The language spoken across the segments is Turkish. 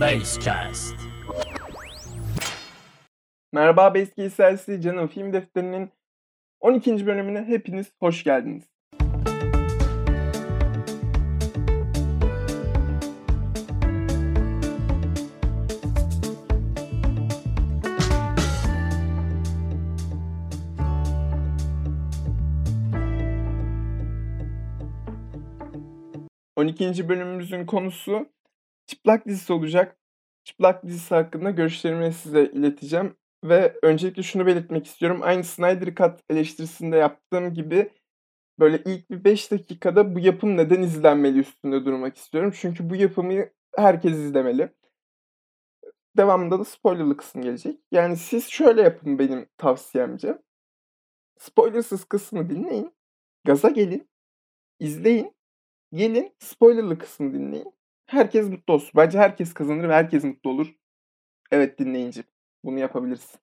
Basecast. Merhaba Beski Sersi Canım Film Defteri'nin 12. bölümüne hepiniz hoş geldiniz. ...12. bölümümüzün konusu... ...çıplak dizisi olacak. Çıplak dizisi hakkında görüşlerimi size ileteceğim. Ve öncelikle şunu belirtmek istiyorum. Aynı Snyder Cut eleştirisinde yaptığım gibi böyle ilk bir 5 dakikada bu yapım neden izlenmeli üstünde durmak istiyorum. Çünkü bu yapımı herkes izlemeli. Devamında da spoilerlı kısım gelecek. Yani siz şöyle yapın benim tavsiyemce. Spoilersız kısmı dinleyin. Gaza gelin. izleyin. Gelin spoilerlı kısmı dinleyin. Herkes mutlu olsun. Bence herkes kazanır ve herkes mutlu olur. Evet dinleyince. Bunu yapabilirsin.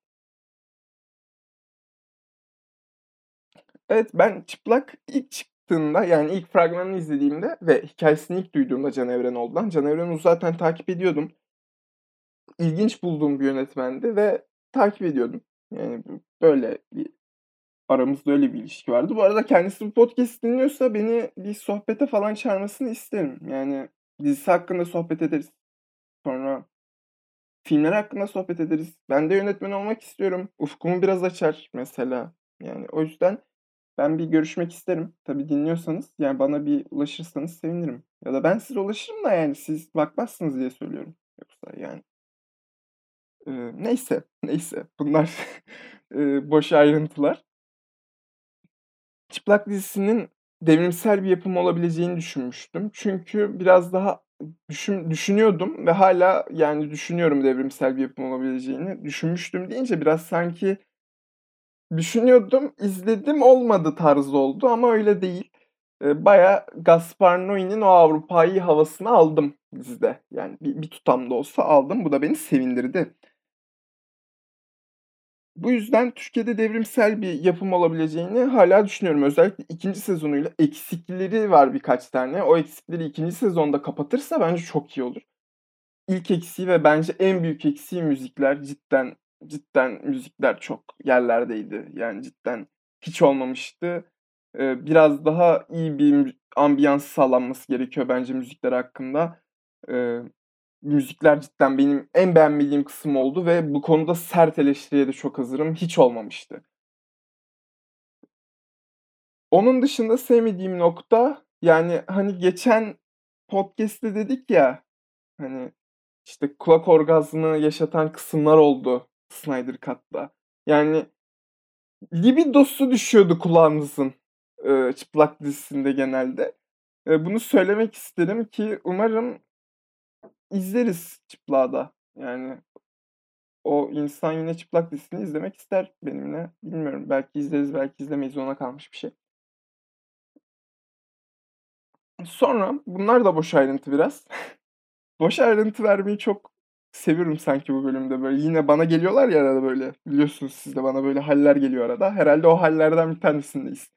Evet ben Çıplak ilk çıktığında yani ilk fragmanını izlediğimde ve hikayesini ilk duyduğumda Can Evrenoğlu'dan. Can Evrenoğlu zaten takip ediyordum. İlginç bulduğum bir yönetmendi ve takip ediyordum. Yani böyle bir aramızda öyle bir ilişki vardı. Bu arada kendisi bu podcast dinliyorsa beni bir sohbete falan çağırmasını isterim. Yani dizisi hakkında sohbet ederiz. Sonra filmler hakkında sohbet ederiz. Ben de yönetmen olmak istiyorum. Ufkumu biraz açar mesela. Yani o yüzden ben bir görüşmek isterim. Tabii dinliyorsanız yani bana bir ulaşırsanız sevinirim. Ya da ben size ulaşırım da yani siz bakmazsınız diye söylüyorum. Yoksa yani. Ee, neyse, neyse. Bunlar boş ayrıntılar. Çıplak dizisinin devrimsel bir yapım olabileceğini düşünmüştüm. Çünkü biraz daha düşün, düşünüyordum ve hala yani düşünüyorum devrimsel bir yapım olabileceğini. Düşünmüştüm deyince biraz sanki düşünüyordum, izledim olmadı tarzı oldu ama öyle değil. Baya Gaspar Noé'nin o Avrupa'yı havasını aldım dizide. Yani bir, bir tutamda olsa aldım. Bu da beni sevindirdi. Bu yüzden Türkiye'de devrimsel bir yapım olabileceğini hala düşünüyorum. Özellikle ikinci sezonuyla eksikleri var birkaç tane. O eksikleri ikinci sezonda kapatırsa bence çok iyi olur. İlk eksiği ve bence en büyük eksiği müzikler. Cidden cidden müzikler çok yerlerdeydi. Yani cidden hiç olmamıştı. Ee, biraz daha iyi bir ambiyans sağlanması gerekiyor bence müzikler hakkında. Müzikler cidden benim en beğenmediğim kısım oldu ve bu konuda sert eleştiriye de çok hazırım. Hiç olmamıştı. Onun dışında sevmediğim nokta yani hani geçen podcast'te dedik ya hani işte kulak orgazmını yaşatan kısımlar oldu Snyder Cut'ta. Yani libidosu düşüyordu kulağınızın e, çıplak dizisinde genelde. Bunu söylemek isterim ki umarım izleriz çıplağı. Yani o insan yine çıplak dizisini izlemek ister benimle. Bilmiyorum. Belki izleriz, belki izlemeyiz. Ona kalmış bir şey. Sonra bunlar da boş ayrıntı biraz. boş ayrıntı vermeyi çok seviyorum sanki bu bölümde. Böyle yine bana geliyorlar ya arada böyle. Biliyorsunuz siz de bana böyle haller geliyor arada. Herhalde o hallerden bir tanesindeyiz.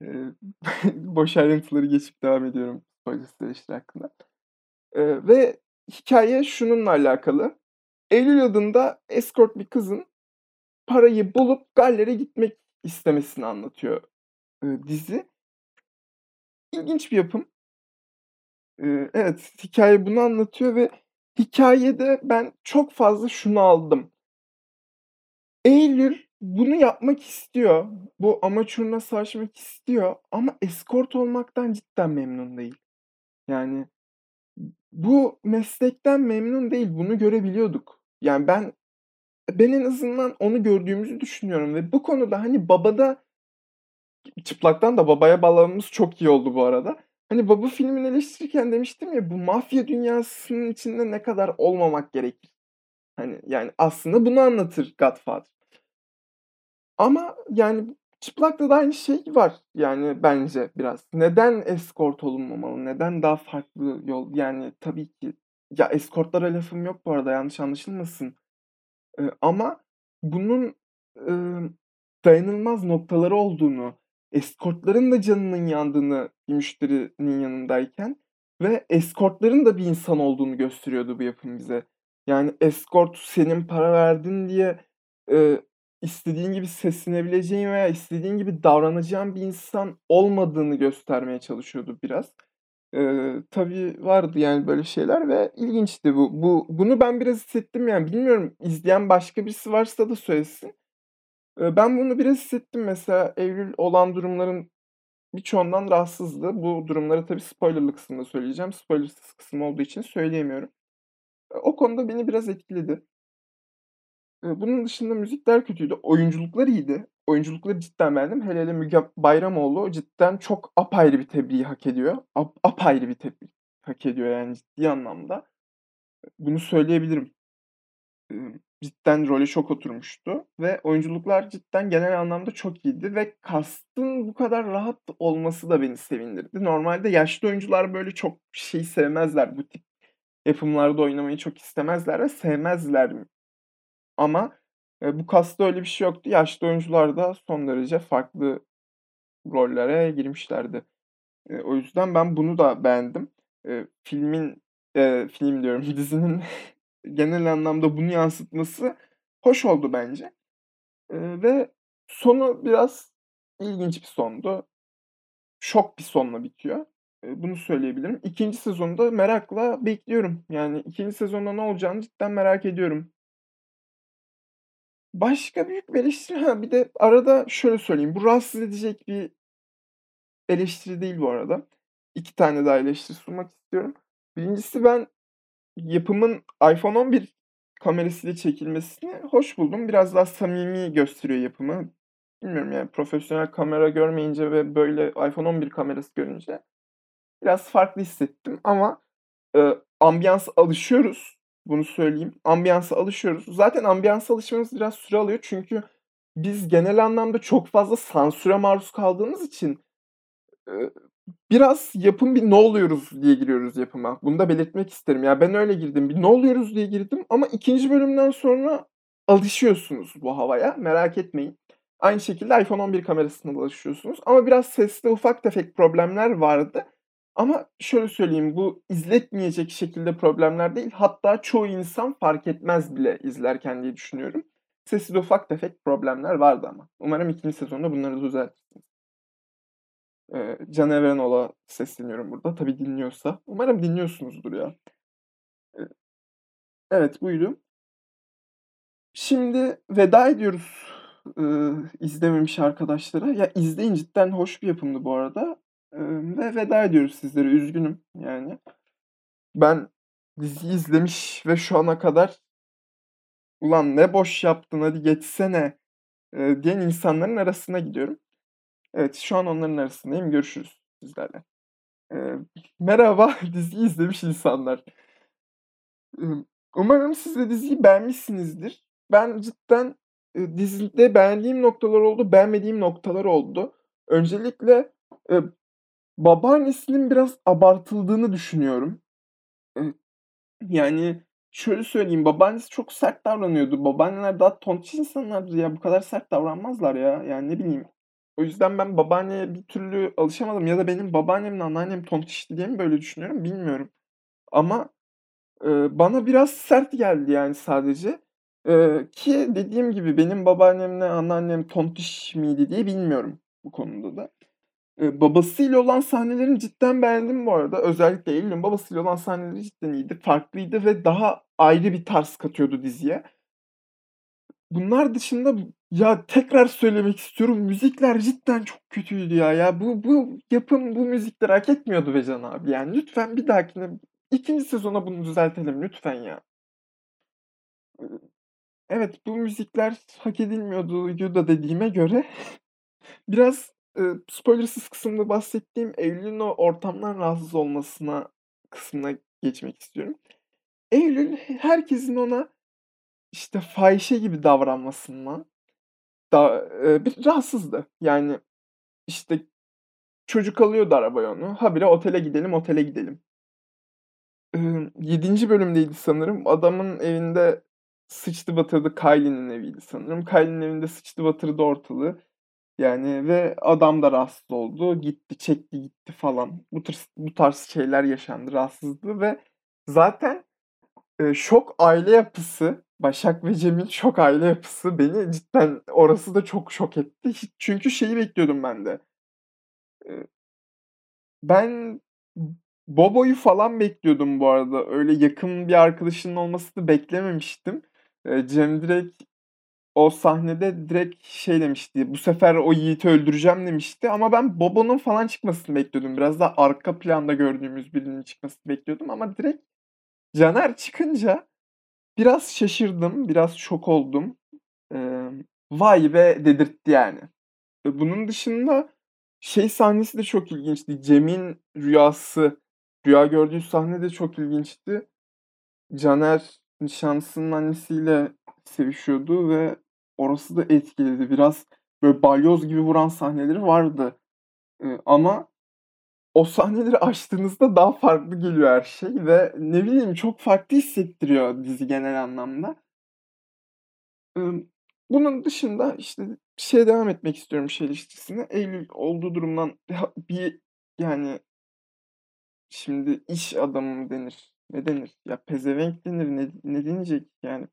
Boş ayrıntıları geçip devam ediyorum. Spoiler eleştiri hakkında. Ee, ve hikaye şununla alakalı. Eylül adında escort bir kızın parayı bulup Galler'e gitmek istemesini anlatıyor e, dizi. İlginç bir yapım. E, evet, hikaye bunu anlatıyor ve hikayede ben çok fazla şunu aldım. Eylül bunu yapmak istiyor. Bu amaç uğruna savaşmak istiyor ama escort olmaktan cidden memnun değil. Yani bu meslekten memnun değil. Bunu görebiliyorduk. Yani ben ben en azından onu gördüğümüzü düşünüyorum ve bu konuda hani babada çıplaktan da babaya bağlamamız çok iyi oldu bu arada. Hani Baba filmini eleştirirken demiştim ya bu mafya dünyasının içinde ne kadar olmamak gerekir. Hani yani aslında bunu anlatır Godfather. Ama yani çıplakta da aynı şey var yani bence biraz. Neden escort olunmamalı? Neden daha farklı yol? Yani tabii ki ya escortlara lafım yok bu arada yanlış anlaşılmasın. Eee, ama bunun, ımm, dayanılmaz noktaları olduğunu, escort'ların da canının yandığını bir müşterinin yanındayken ve escort'ların da bir insan olduğunu gösteriyordu bu yapım bize. Yani escort senin para verdin diye, eee, istediğin gibi seslenebileceğin veya istediğin gibi davranacağın bir insan olmadığını göstermeye çalışıyordu biraz. Eee, tabii vardı yani böyle şeyler ve ilginçti bu. Bu bunu ben biraz hissettim yani bilmiyorum izleyen başka birisi varsa da söylesin. Eee, ben bunu biraz hissettim mesela Eylül olan durumların birçoğundan rahatsızdı. Bu durumları tabii spoiler'lı kısımda söyleyeceğim. Spoilersız kısım olduğu için söyleyemiyorum. O konuda beni biraz etkiledi. Bunun dışında müzikler kötüydü. Oyunculuklar iyiydi. Oyunculukları cidden beğendim. Hele hele Müge Bayramoğlu cidden çok apayrı bir tebriği hak ediyor. Ap apayrı bir tebrik hak ediyor yani ciddi anlamda. Bunu söyleyebilirim. Cidden role çok oturmuştu ve oyunculuklar cidden genel anlamda çok iyiydi ve cast'ın bu kadar rahat olması da beni sevindirdi. Normalde yaşlı oyuncular böyle çok şeyi sevmezler, bu tip yapımlarda oynamayı çok istemezler ve sevmezler. Ama, eee, bu cast'ta öyle bir şey yoktu. Yaşlı oyuncular da son derece farklı rollere girmişlerdi. Eee, o yüzden ben bunu da beğendim. Eee, filmin, eee, film diyorum, dizinin genel anlamda bunu yansıtması hoş oldu bence. Eee, ve sonu biraz ilginç bir sondu. Şok bir sonla bitiyor. Eee, bunu söyleyebilirim. 2. sezonu da merakla bekliyorum. Yani 2. sezonda ne olacağını cidden merak ediyorum. Başka büyük bir eleştiri Ha, bir de arada şöyle söyleyeyim, bu rahatsız edecek bir eleştiri değil bu arada. 2 tane daha eleştiri sunmak istiyorum. 1'incisi ben yapımın iPhone 11 kamerasıyla çekilmesini hoş buldum. Biraz daha samimi gösteriyor yapımı. Bilmiyorum yani profesyonel kamera görmeyince ve böyle iPhone 11 kamerası görünce biraz farklı hissettim ama, eee, ambiyansa alışıyoruz. Bunu söyleyeyim. Ambiyansa alışıyoruz. Zaten ambiyansa alışmamız biraz süre alıyor çünkü biz genel anlamda çok fazla sansüre maruz kaldığımız için, biraz yapım bir "Ne oluyoruz?" diye giriyoruz yapıma. Bunu da belirtmek isterim. Ya, ben öyle girdim. Bir "Ne oluyoruz?" diye girdim ama 2. bölümden sonra alışıyorsunuz bu havaya, merak etmeyin. Aynı şekilde iPhone 11 kamerasına da alışıyorsunuz ama biraz seste ufak tefek problemler vardı. Ama şöyle söyleyeyim, bu izletmeyecek şekilde problemler değil, hatta çoğu insan fark etmez bile izlerken diye düşünüyorum. Seste ufak tefek problemler vardı ama. Umarım 2. sezonda bunları düzeltirsiniz. Eee, Can Evrenoğlu'na sesleniyorum burada. Tabii dinliyorsa. Umarım dinliyorsunuzdur ya. Eee Evet, buydu. Şimdi veda ediyoruz, ııı, izlememiş arkadaşlara. Ya, izleyin cidden hoş bir yapımdı bu arada, ve veda ediyoruz sizlere. Üzgünüm yani. Ben diziyi izlemiş ve şu ana kadar "Ulan ne boş yaptın, hadi geçsene." eee, diyen insanların arasına gidiyorum. Evet, şu an onların arasındayım. Görüşürüz sizlerle. Eee, merhaba diziyi izlemiş insanlar. Imm, umarım siz de diziyi beğenmişsinizdir. Ben cidden, eee, dizide beğendiğim noktalar oldu, beğenmediğim noktalar oldu. Öncelikle, babaannesinin biraz abartıldığını düşünüyorum. Yani, şöyle söyleyeyim, babaannesi çok sert davranıyordu. Babaanneler daha tontiş insanlardır ya, bu kadar sert davranmazlar ya. Yani, ne bileyim. O yüzden ben babaanneye bir türlü alışamadım ya da benim babaannemle anneannem tontişti diye mi böyle düşünüyorum bilmiyorum. Ama, eee, bana biraz sert geldi yani sadece. Eee, ki dediğim gibi benim babaannemle anneannem tontiş miydi diye bilmiyorum bu konuda da. Babasıyla olan sahnelerini cidden beğendim bu arada. Özellikle Eylül'ün babasıyla olan sahneleri cidden iyiydi, farklıydı ve daha ayrı bir tarz katıyordu diziye. Bunlar dışında ya, tekrar söylemek istiyorum, müzikler cidden çok kötüydü ya. Ya, bu bu yapım bu müzikleri hak etmiyordu be Can abi. Yani lütfen bir dahakine 2. sezona bunu düzeltelim lütfen ya. Evet, bu müzikler hak edilmiyorduyu da dediğime göre biraz, ııı, spoilersız kısımda bahsettiğim Eylül'ün o ortamdan rahatsız olmasına kısmına geçmek istiyorum. Eylül he herkesin ona, işte, fahişe gibi davranmasından da eee, bir rahatsızdı. Yani, işte, çocuk alıyordu arabaya onu, habire otele gidelim, otele gidelim. Imm, 7. bölümdeydi sanırım. Adamın evinde sıçtı batırdı, Kylie'nin eviydi sanırım. Kylie'nin evinde sıçtı batırdı ortalığı. Yani ve adam da rahatsız oldu. Gitti, çekti gitti falan. Bu tır bu tarz şeyler yaşandı, rahatsızdı ve zaten, eee, şok aile yapısı, Başak ve Cem'in şok aile yapısı beni cidden orası da çok şok etti. Hiç çünkü şeyi bekliyordum ben de. Eee ben Bobo'yu falan bekliyordum bu arada. Öyle yakın bir arkadaşının olmasını beklememiştim. Cem direkt o sahnede direkt şey demişti, "Bu sefer o Yiğit'i öldüreceğim." demişti ama ben Bobo'nun falan çıkmasını bekliyordum. Biraz daha arka planda gördüğümüz birinin çıkmasını bekliyordum ama direkt Caner çıkınca biraz şaşırdım, biraz şok oldum. Emm, "Vay be!" dedirtti yani. Bunun dışında şey sahnesi de çok ilginçti. Cem'in rüyası, rüya gördüğü sahne de çok ilginçti. Caner nişanlısının annesiyle sevişiyordu ve orası da etkiledi. Biraz böyle balyoz gibi vuran sahneleri vardı. Eee, ama o sahneleri açtığınızda daha farklı geliyor her şey ve ne bileyim çok farklı hissettiriyor dizi genel anlamda. Imm, bunun dışında, işte, şeye devam etmek istiyorum şey ilişkisine. Eylül olduğu durumdan bir yani şimdi iş adamı mı denir, ne denir? Ya pezevenk denir, ne ne denilecek yani?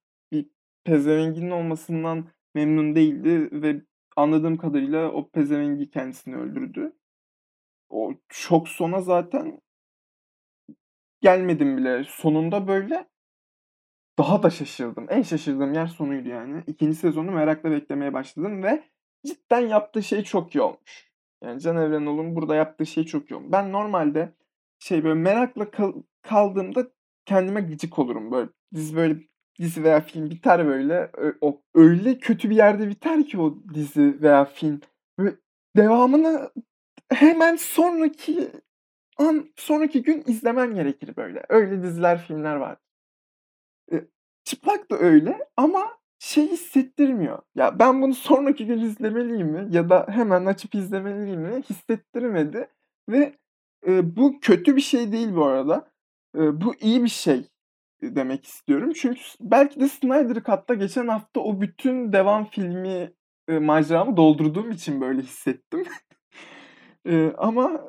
Bir pezevengin olmasından memnun değildi ve anladığım kadarıyla o pezevengi kendisini öldürdü. O şok sona zaten gelmedim bile. Sonunda böyle daha da şaşırdım. En şaşırdığım yer sonuydu yani. 2'nci sezonu merakla beklemeye başladım ve cidden yaptığı şey çok iyi olmuş. Yani Can Evrenol'un burada yaptığı şey çok iyi olmuş. Ben normalde şey, böyle merakla kal kaldığımda kendime gıcık olurum. Böyle dizi böyle dizi veya film biter böyle. O öyle kötü bir yerde biter ki o dizi veya film. Böyle devamını hemen sonraki an, sonraki gün izlemen gerekir böyle. Öyle diziler, filmler var. Eee, Çıplak da öyle ama şey hissettirmiyor. Ya, ben bunu sonraki gün izlemeliyim mi ya da hemen açıp izlemeliyim mi hissettirmedi ve, eee, bu kötü bir şey değil bu arada. Eee, bu iyi bir şey, demek istiyorum. Çünkü belki de Snyder Cut'ta geçen hafta o bütün devam filmi, eee, maceramı doldurduğum için böyle hissettim. Eee, ama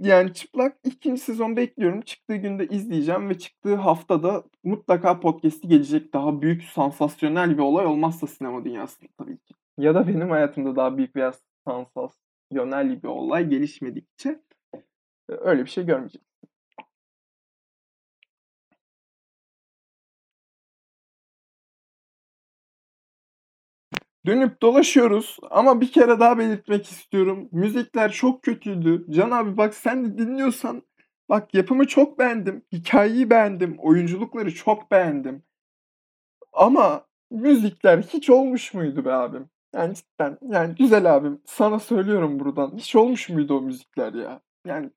yani Çıplak 2'nci sezonu bekliyorum. Çıktığı günde izleyeceğim ve çıktığı hafta da mutlaka podcast'i gelecek. Daha büyük, sansasyonel bir olay olmazsa sinema dünyasında tabii ki. Ya da benim hayatımda daha büyük veya sansasyonel bir olay gelişmedikçe, eee, öyle bir şey görmeyeceğiz. Dönüp dolaşıyoruz ama bir kere daha belirtmek istiyorum. Müzikler çok kötüydü. Can abi bak sen de dinliyorsan bak yapımı çok beğendim, hikâyeyi beğendim, oyunculukları çok beğendim. Ama müzikler hiç olmuş muydu be abim? Yani cidden, yani güzel abim, sana söylüyorum buradan. Hiç olmuş muydu o müzikler ya? Yani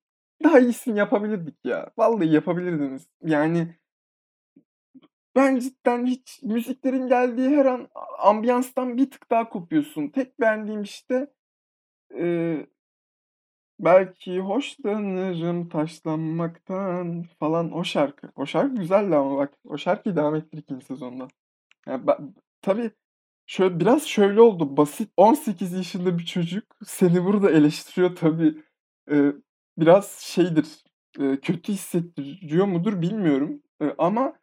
daha iyisini yapabilirdik ya. Vallahi yapabilirdiniz. Yani ben cidden hiç müziklerin geldiği her an ambiyanstan bir tık daha kopuyorsun. Tek beğendiğim işte, eee, belki hoşlanırım taşlanmaktan falan o şarkı. O şarkı güzeldi ama bak. O şarkıyı devam ettir 2'nci sezonda. Ya ben tabii şöyle biraz şöyle oldu. Basit 18 yaşında bir çocuk seni burada eleştiriyor tabii. Eee, biraz şeydir, eee, kötü hissettiriyor mudur bilmiyorum. Eee, ama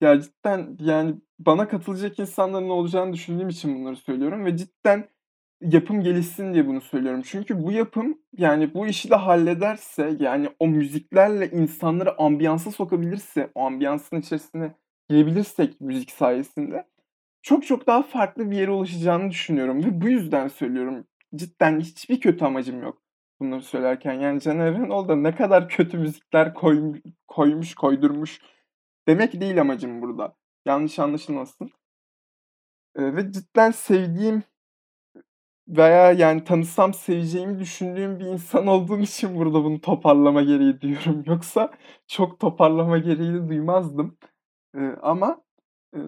ya cidden yani bana katılacak insanların olacağını düşündüğüm için bunları söylüyorum ve cidden yapım gelişsin diye bunu söylüyorum. Çünkü bu yapım, yani bu işi de hallederse, yani o müziklerle insanları ambiyansa sokabilirse, o ambiyansın içerisine girebilirsek müzik sayesinde çok çok daha farklı bir yere ulaşacağını düşünüyorum ve bu yüzden söylüyorum. Cidden hiçbir kötü amacım yok bunları söylerken. Yani Can Evrenol da ne kadar kötü müzikler koymu koymuş, koydurmuş demek değil amacım burada. Yanlış anlaşılmasın. Eee, ve cidden sevdiğim veya yani tanısam seveceğimi düşündüğüm bir insan olduğum için burada bunu toparlama gereği duyuyorum. Yoksa çok toparlama gereği de duymazdım. Eee, ama, eee,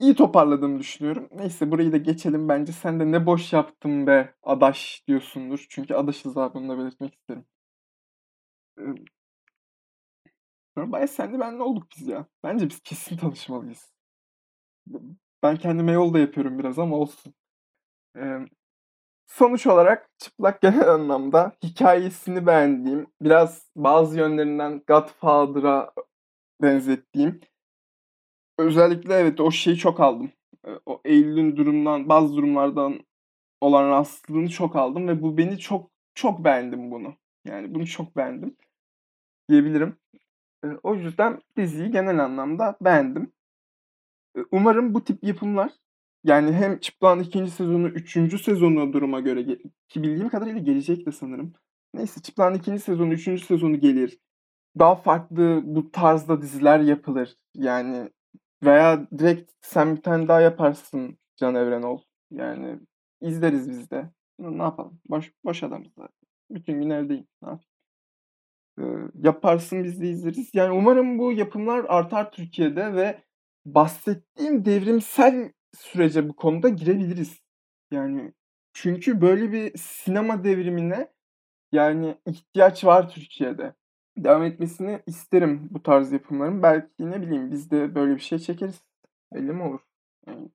iyi toparladığımı düşünüyorum. Neyse burayı da geçelim bence. Sen de "Ne boş yaptım be adaş." diyorsundur. Çünkü adaşız abi, onu da belirtmek isterim. Emm Sonra bayağı senli benli olduk biz ya. Bence biz kesin tanışmalıyız. Ben kendime yol da yapıyorum biraz ama olsun. Emm sonuç olarak Çıplak genel anlamda hikâyesini beğendiğim, biraz bazı yönlerinden Godfather'a benzettiğim Özellikle evet, o şeyi çok aldım. O Eylül'ün durumdan bazı durumlardan olan rahatsızlığını çok aldım ve bu beni çok, çok beğendim bunu. Yani bunu çok beğendim diyebilirim. O yüzden diziyi genel anlamda beğendim. Umarım bu tip yapımlar, yani hem Çıplak'ın 2. sezonu, 3. sezonu duruma göre ki bildiğim kadarıyla gelecek de sanırım. Neyse Çıplak'ın 2. sezonu, 3. sezonu gelir. Daha farklı bu tarzda diziler yapılır. Yani veya direkt sen bir tane daha yaparsın Can Evrenol. Yani izleriz biz de. Ne yapalım? Boş boş adamız zaten. Bütün gün evdeyim. Ne yapayım? Yaparsın biz de izleriz. Yani umarım bu yapımlar artar Türkiye'de ve bahsettiğim devrimsel sürece bu konuda girebiliriz. Yani çünkü böyle bir sinema devrimine, yani ihtiyaç var Türkiye'de. Devam etmesini isterim bu tarz yapımların. Belki ne bileyim biz de böyle bir şey çekeriz. Belli mi olur? Yani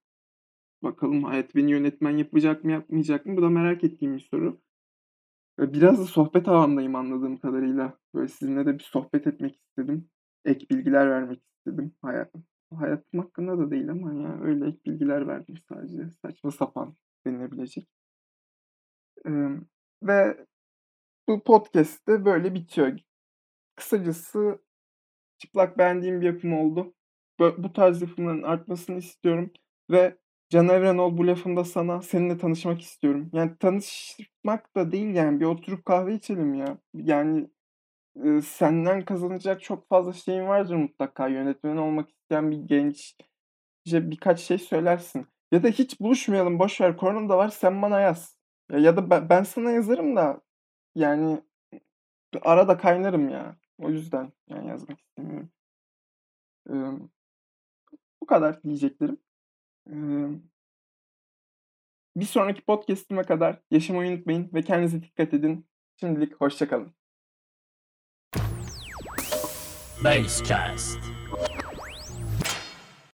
bakalım hayat beni yönetmen yapacak mı yapmayacak mı? Bu da merak ettiğim bir soru. Biraz da sohbet havamdayım anladığım kadarıyla. Böyle sizinle de bir sohbet etmek istedim. Ek bilgiler vermek istedim. Hayatım hayatım hakkında da değil ama ya öyle ek bilgiler verdim sadece. Saçma sapan denilebilecek. Emm, ve bu podcast de böyle bitiyor. Kısacası Çıplak beğendiğim bir yapım oldu. Bu tarz yapımların artmasını istiyorum ve Can Evrenol bu lafımda sana seninle tanışmak istiyorum. Yani tanışmak da değil yani bir oturup kahve içelim ya. Yani, ııı, senden kazanacak çok fazla şeyin vardır mutlaka. Yönetmen olmak isteyen bir gençce birkaç şey söylersin ya da hiç buluşmayalım, boş ver koronam da var, sen bana yaz. Ya ya da be ben sana yazarım da yani arada kaynarım ya. O yüzden yani yazmak istemiyorum. Imm, bu kadar diyeceklerim. Bir sonraki podcast'ime kadar yaşamayı unutmayın ve kendinize dikkat edin. Şimdilik hoşça kalın. Basecast.